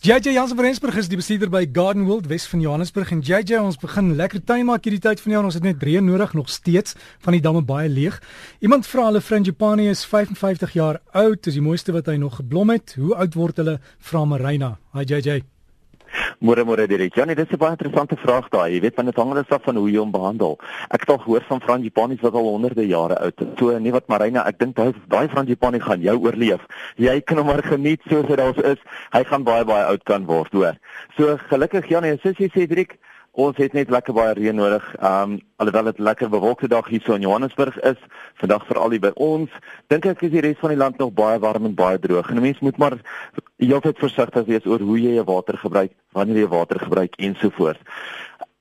JJ Jansen van Rensburg is die bestuurder by Garden World Wes van Johannesburg en JJ ons begin lekker tyd maak hierdie tyd van die jaar ons het net reën nodig nog steeds van die damme baie leeg. Iemand vra hulle Frangipani is 55 jaar oud, is die mooiste wat hy nog geblom het. Hoe oud word hulle? Vra Marina. Hi JJ. Môre môre Dirk. Ja, nee, dit is 'n baie interessante vraag daai. Jy weet, want dit hang alles af van hoe jy hom behandel. Ek het al gehoor van Frangipani's wat al honderde jare oud is. So nee wat Marina, ek dink daai daai Frangipani gaan jou oorleef. Jy kan hom maar geniet soos hy daar is. Hy gaan baie baie oud kan word, hoor. So gelukkig ja nee, soos jy sê Dirk, Ons het net lekker baie reën nodig. Um alhoewel dit lekker bewolkte dag hier so in Johannesburg is, vandag veral hier by ons, dink ek is die res van die land nog baie warm en baie droog. En 'n mens moet maar heeltyd versigtig wees oor hoe jy jou water gebruik, wanneer jy water gebruik ensovoorts.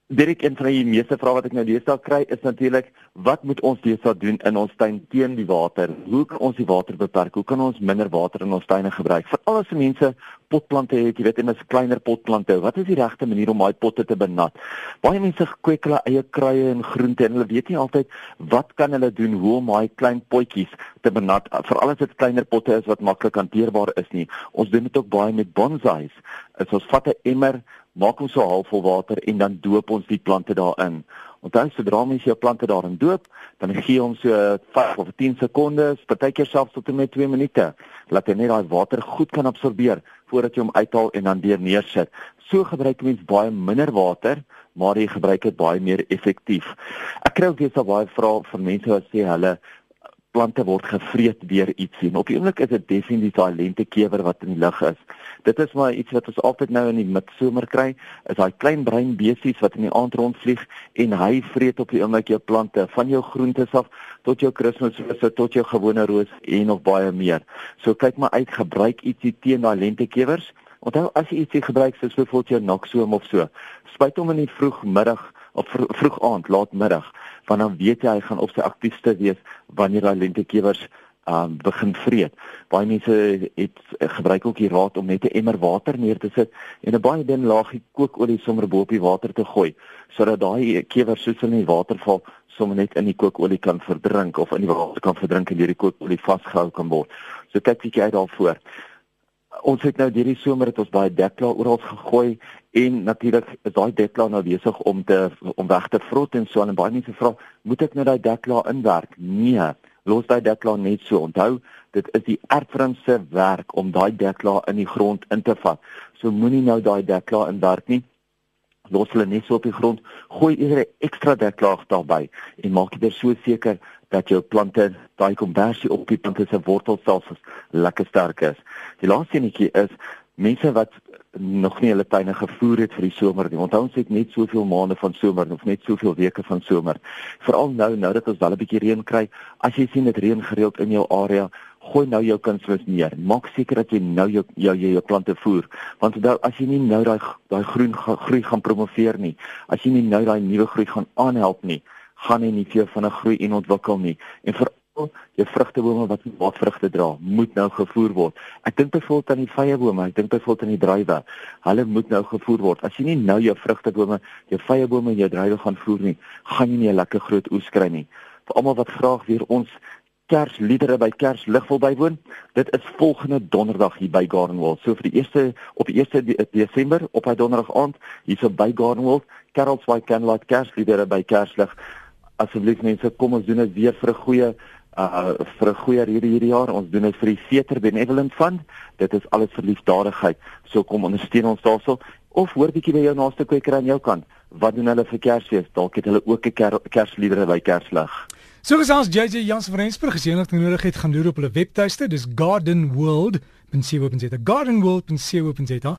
Dirk en van die meeste vrae wat ek nou deesdae kry is natuurlik wat moet ons deesdae doen in ons tuin teen die water? Hoe kan ons die water beperk? Hoe kan ons minder water in ons tuine gebruik? Veral as mense potplante het, jy weet, en 'n kleiner potplante, wat is die regte manier om daai potte te benat? Baie mense kweek hulle eie kruie en groente en hulle weet nie altyd wat kan hulle doen hoe om daai klein potjies te benat, veral as dit kleiner potte is wat maklik hanteerbaar is nie. Ons doen dit ook baie met bonsais. As ons vat 'n emmer maak ons so halfvol water en dan doop ons die plante daarin. Onthou sodra mens jou plante daarin doop, dan gee ons so 5 of 10 sekondes, partykeer selfs tot en met 2 minute, laat hy net daai water goed kan absorbeer voordat jy hom uithaal en dan weer neersit. So gebruik mens baie minder water, maar jy gebruik dit baie meer effektief. Ek kry ook baie baie vrae van mense wat sê hulle plante word gevreet deur iets sien. Op die oomblik is dit definitief daai lentekewer wat in die lug is. Dit is maar iets wat ons altyd nou in die midsomer kry, is daai klein bruin beesies wat in die aand rondvlieg en hy vreet op die oomblik jou plante van jou groentes af tot jou kerstmisrose tot jou gewone roos en nog baie meer. So kyk maar uit, gebruik ietsie teen daai lentekewers. Onthou as jy ietsie gebruik soos byvoorbeeld jou noksoom of so, spuit hom in die vroegmiddag of vroeg aand, laatmiddag want dan weet jy hy gaan op sy aktiefste wees wanneer daai lentekewers um begin vreet. Baie mense het gebruik ook die raad om net 'n emmer water neer te sit en 'n baie dun laagie kookolie sommer bo op die water te gooi sodat daai kewers soos in die water val sommer net in die kookolie kan verdrink of in die water kan verdrink en deur die kookolie vasgehou kan word. So kyk bietjie uit daarvoor ons het nou hierdie somer het ons baie dekla oral gegooi en natuurlik is daai dekla nou besig om te om weg te vrot en so en baie mense vra moet ek nou daai dekla inwerk? Nee los daai dekla net so. Onthou dit is die erfrins se werk om daai dekla in die grond in te vat. So moenie nou daai dekla inwerk nie. Los hulle net so op die grond. Gooi eerder 'n ekstra deklaag daarbey en maak dit so seker dat jou plante daai konversie op die plante se wortelstelsels lekker sterk is. Die laaste enetjie is mense wat nog nie hulle tuine gevoer het vir die somer nie. Onthou ons het net soveel maande van somer of net soveel weke van somer. Veral nou nou dat ons wel 'n bietjie reën kry, as jy sien dit reën gereeld in jou area, gooi nou jou kunsmis neer. Maak seker dat jy nou jou jou jou, jou plante voer, want onthou as jy nie nou daai daai groen groei gaan promoveer nie, as jy nie nou daai nuwe groei gaan aanhelp nie, gaan nie nie van 'n groei en ontwikkel nie. En vir jou vrugtebome wat wat vrugte dra, moet nou gevoer word. Ek dink byvoorbeeld aan die vyebome, ek dink byvoorbeeld aan die druiwe. Hulle moet nou gevoer word. As jy nie nou jou vrugtebome, jou vyebome en jou druiwe gaan voer nie, gaan jy nie 'n lekker groot oes kry nie. Vir almal wat graag weer ons Kersliedere by Kerslig wil bywoon. Dit is volgende donderdag hier by Gardenwell. So vir die eerste op die 1 Desember op hy donderdag aand hier so by Gardenwell, Carols by Candlelight Kersliedere by Kerslig. Asseblief mense, kom ons doen dit weer vir 'n goeie uh vir 'n goeie hierdie hierdie jaar. Ons doen dit vir die Theater Benevolent Fund. Dit is alles vir liefdadigheid. So kom ondersteun ons daarso of hoor bietjie by jou naaste kweker aan jou kant. Wat doen hulle vir Kersfees? Dalk het hulle ook 'n ker Kersliedere by Kerslig. So gesels JJ Jans van Rensburg nog nodig het gaan loer op hulle webtuiste. Dis gardenworld.co.za. gardenworld.co.za